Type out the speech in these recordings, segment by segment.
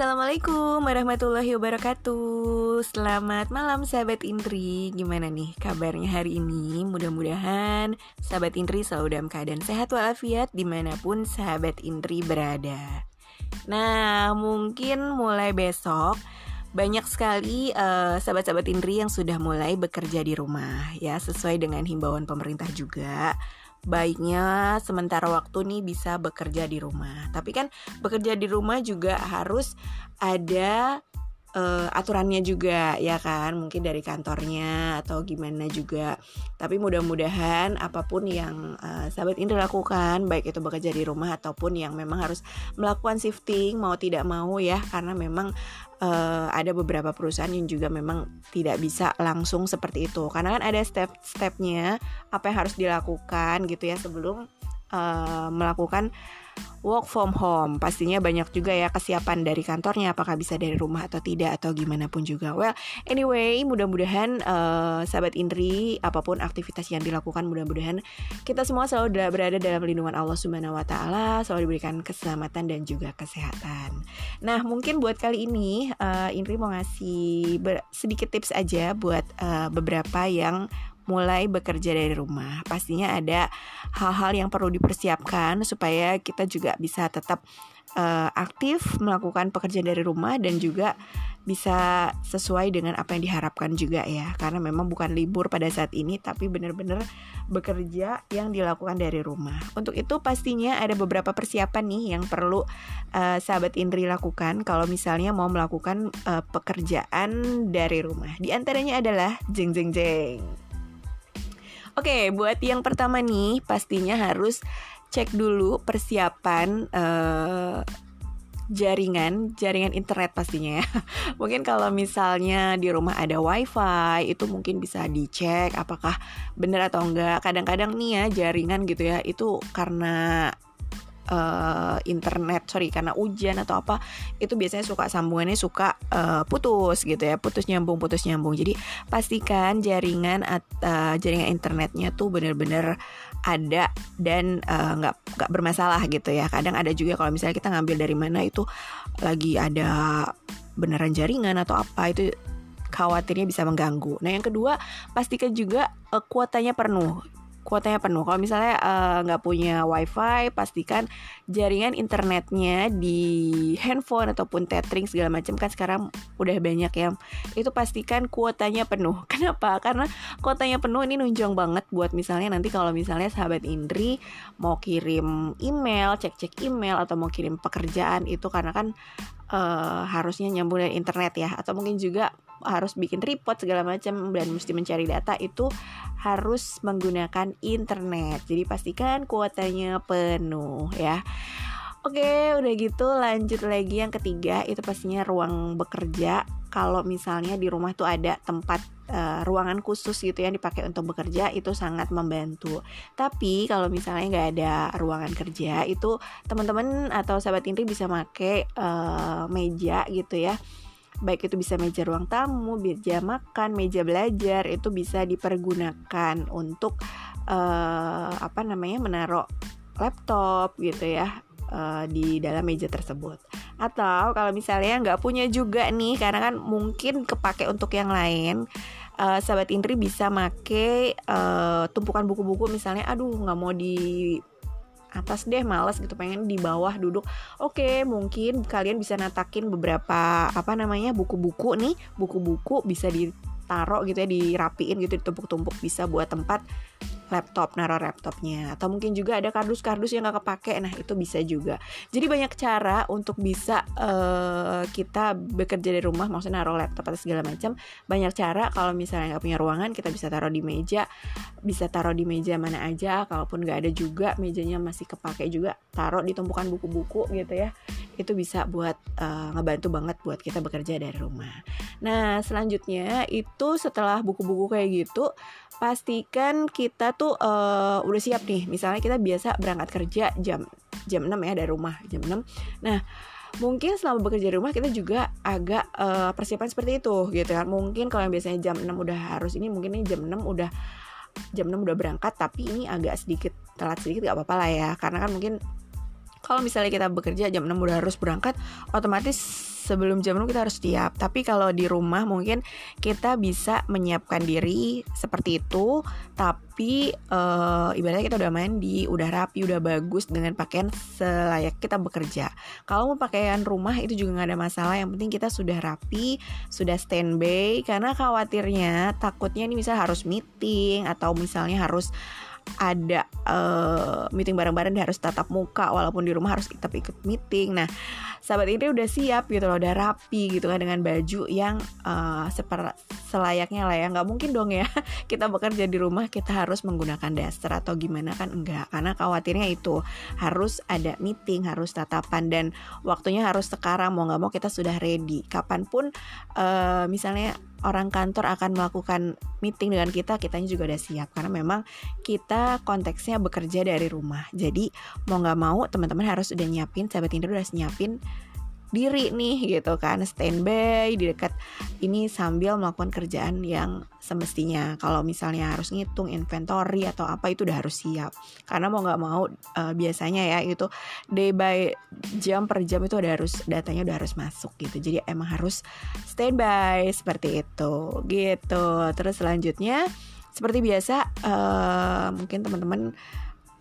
Assalamualaikum warahmatullahi wabarakatuh. Selamat malam sahabat Indri Gimana nih kabarnya hari ini? Mudah-mudahan sahabat Indri selalu dalam keadaan sehat walafiat Di mana pun sahabat Indri berada. Nah mungkin mulai besok banyak sekali uh, sahabat-sahabat Indri yang sudah mulai bekerja di rumah ya sesuai dengan himbauan pemerintah juga baiknya sementara waktu nih bisa bekerja di rumah. Tapi kan bekerja di rumah juga harus ada uh, aturannya juga ya kan? Mungkin dari kantornya atau gimana juga. Tapi mudah-mudahan apa pun yang uh, sahabat ini lakukan baik itu bekerja di rumah ataupun yang memang harus melakukan shifting mau tidak mau ya karena memang uh, ada beberapa perusahaan yang juga memang tidak bisa langsung seperti itu. Karena kan ada step-stepnya apa yang harus dilakukan gitu ya sebelum uh, melakukan work from home. Pastinya banyak juga ya kesiapan dari kantornya apakah bisa dari rumah atau tidak atau gimana pun juga. Well anyway mudah-mudahan uh, sahabat Indri apa pun aktivitas yang dilakukan mudah-mudahan kita semua selalu berada dalam lindungan Allah Subhanahu Wa Taala selalu diberikan keselamatan dan juga kesehatan. Nah mungkin buat kali ini uh, Indri mau ngasih sedikit tips aja buat uh, beberapa yang mulai bekerja dari rumah. Pastinya ada hal-hal yang perlu dipersiapkan supaya kita juga bisa tetap uh, aktif melakukan pekerjaan dari rumah dan juga bisa sesuai dengan apa yang diharapkan juga ya. Karena memang bukan libur pada saat ini tapi benar-benar bekerja yang dilakukan dari rumah. Untuk itu pastinya ada beberapa persiapan nih yang perlu uh, sahabat Indri lakukan kalau misalnya mau melakukan uh, pekerjaan dari rumah. Di antaranya adalah jeng jeng jeng. Oke, buat yang pertama nih pastinya harus cek dulu persiapan uh, jaringan, jaringan internet pastinya ya. Mungkin kalau misalnya di rumah ada wifi, itu mungkin bisa dicek apakah benar atau enggak. Kadang-kadang nih ya jaringan gitu ya, itu karena uh, internet sorry karena ujian atau apa itu biasanya suka sambungannya suka uh, putus gitu ya putus nyambung putus nyambung. Jadi pastikan jaringan uh, jaringan internetnya tuh bener-bener ada dan nggak uh, nggak bermasalah gitu ya. Kadang ada juga kalau misalnya kita ngambil dari mana itu lagi ada beneran jaringan atau apa itu khawatirnya bisa mengganggu. Nah yang kedua pastikan juga uh, kuotanya penuh kuotanya penuh. Kalau misalnya eh, nggak uh, punya wifi, pastikan jaringan internetnya di handphone ataupun tethering segala macam kan sekarang udah banyak ya. Itu pastikan kuotanya penuh. Kenapa? Karena kuotanya penuh ini nunjang banget buat misalnya nanti kalau misalnya sahabat Indri mau kirim email, cek-cek email atau mau kirim pekerjaan itu karena kan uh, harusnya nyambung dari internet ya atau mungkin juga harus bikin report segala macam dan mesti mencari data itu harus menggunakan internet. Jadi pastikan kuotanya penuh ya. Oke, udah gitu lanjut lagi yang ketiga itu pastinya ruang bekerja. Kalau misalnya di rumah tuh ada tempat uh, ruangan khusus gitu yang dipakai untuk bekerja itu sangat membantu. Tapi kalau misalnya nggak ada ruangan kerja itu teman-teman atau sahabat inti bisa pakai uh, meja gitu ya baik itu bisa meja ruang tamu, meja makan, meja belajar itu bisa dipergunakan untuk uh, apa namanya menaruh laptop gitu ya uh, di dalam meja tersebut. Atau kalau misalnya nggak punya juga nih karena kan mungkin kepake untuk yang lain. Uh, sahabat Indri bisa make uh, tumpukan buku-buku misalnya aduh nggak mau di atas deh males gitu pengen di bawah duduk. Oke mungkin kalian bisa natakin beberapa apa namanya buku-buku nih. Buku-buku bisa ditaruh gitu ya dirapiin gitu ditumpuk-tumpuk. Bisa buat tempat laptop naruh laptopnya. Atau mungkin juga ada kardus-kardus yang gak kepake. Nah itu bisa juga. Jadi banyak cara untuk bisa uh, kita bekerja dari rumah maksudnya naruh laptop atau segala macam. Banyak cara kalau misalnya nggak punya ruangan kita bisa taruh di meja. Bisa taruh di meja mana aja kalaupun nggak ada juga mejanya masih kepake juga taruh di tumpukan buku-buku gitu ya. Itu bisa buat uh, ngebantu banget buat kita bekerja dari rumah nah selanjutnya itu setelah buku-buku kayak gitu pastikan kita tuh uh, udah siap nih. Misalnya kita biasa berangkat kerja jam jam 6 ya dari rumah jam 6 nah mungkin selama bekerja di rumah kita juga agak uh, persiapan seperti itu gitu kan. Mungkin kalau yang biasanya jam 6 udah harus ini mungkin ini jam 6 udah jam 6 udah berangkat tapi ini agak sedikit telat sedikit gak apa-apa lah ya. Karena kan mungkin kalau misalnya kita bekerja jam 6 udah harus berangkat otomatis sebelum jam 6 kita harus siap. Tapi kalau di rumah mungkin kita bisa menyiapkan diri seperti itu, tapi uh, ibaratnya kita udah mandi, udah rapi, udah bagus dengan pakaian selayak kita bekerja. Kalau mau pakaian rumah itu juga nggak ada masalah. Yang penting kita sudah rapi, sudah standby. Karena khawatirnya takutnya ini misal harus meeting atau misalnya harus ada uh, meeting bareng-bareng dia harus tatap muka walaupun di rumah harus tetap ikut meeting. Nah, sahabat ini udah siap gitu loh, udah rapi gitu kan dengan baju yang uh, seper selayaknya lah ya. Nggak mungkin dong ya kita bekerja di rumah kita harus menggunakan daster atau gimana kan enggak. Karena khawatirnya itu harus ada meeting, harus tatapan dan waktunya harus sekarang mau nggak mau kita sudah ready. Kapan pun uh, misalnya orang kantor akan melakukan meeting dengan kita, kitanya juga udah siap karena memang kita konteksnya bekerja dari rumah. Jadi mau nggak mau teman-teman harus udah nyiapin, sahabat Indra udah nyiapin diri nih gitu kan standby di dekat ini sambil melakukan kerjaan yang semestinya. Kalau misalnya harus ngitung inventory atau apa itu udah harus siap. Karena mau nggak mau uh, biasanya ya itu day by jam per jam itu udah harus datanya udah harus masuk gitu. Jadi emang harus standby seperti itu gitu. Terus selanjutnya seperti biasa uh, mungkin teman-teman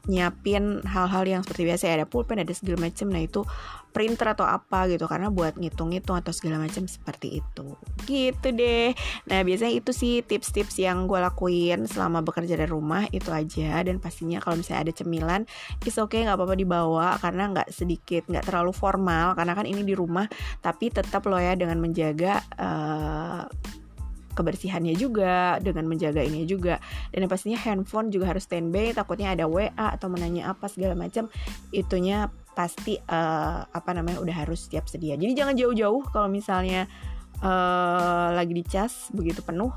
nyiapin hal-hal yang seperti biasa ya ada pulpen ada segala macam nah itu printer atau apa gitu karena buat ngitung-ngitung atau segala macam seperti itu. Gitu deh. Nah biasanya itu sih tips-tips yang gue lakuin selama bekerja dari rumah itu aja. Dan pastinya kalau misalnya ada cemilan is oke okay, nggak apa-apa dibawa karena nggak sedikit nggak terlalu formal. Karena kan ini di rumah tapi tetap lo ya dengan menjaga uh, kebersihannya juga dengan menjaga ini juga. Dan yang pastinya handphone juga harus standby takutnya ada WA atau menanya apa segala macam itunya pasti uh, apa namanya udah harus siap sedia. Jadi jangan jauh-jauh kalau misalnya uh, lagi dicas begitu penuh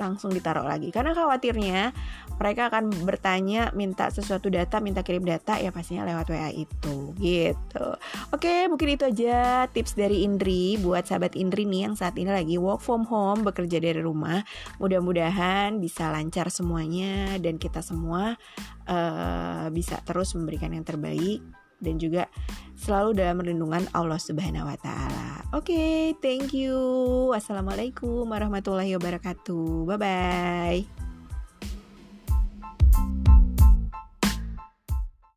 langsung ditaruh lagi. Karena khawatirnya mereka akan bertanya minta sesuatu data minta kirim data ya pastinya lewat WA itu. Gitu. Oke mungkin itu aja tips dari Indri buat sahabat Indri nih yang saat ini lagi work from home bekerja dari rumah. Mudah-mudahan bisa lancar semuanya dan kita semua uh, bisa terus memberikan yang terbaik dan juga selalu dalam lindungan Allah Subhanahu wa taala. Oke, okay, thank you. Wassalamualaikum warahmatullahi wabarakatuh. Bye bye.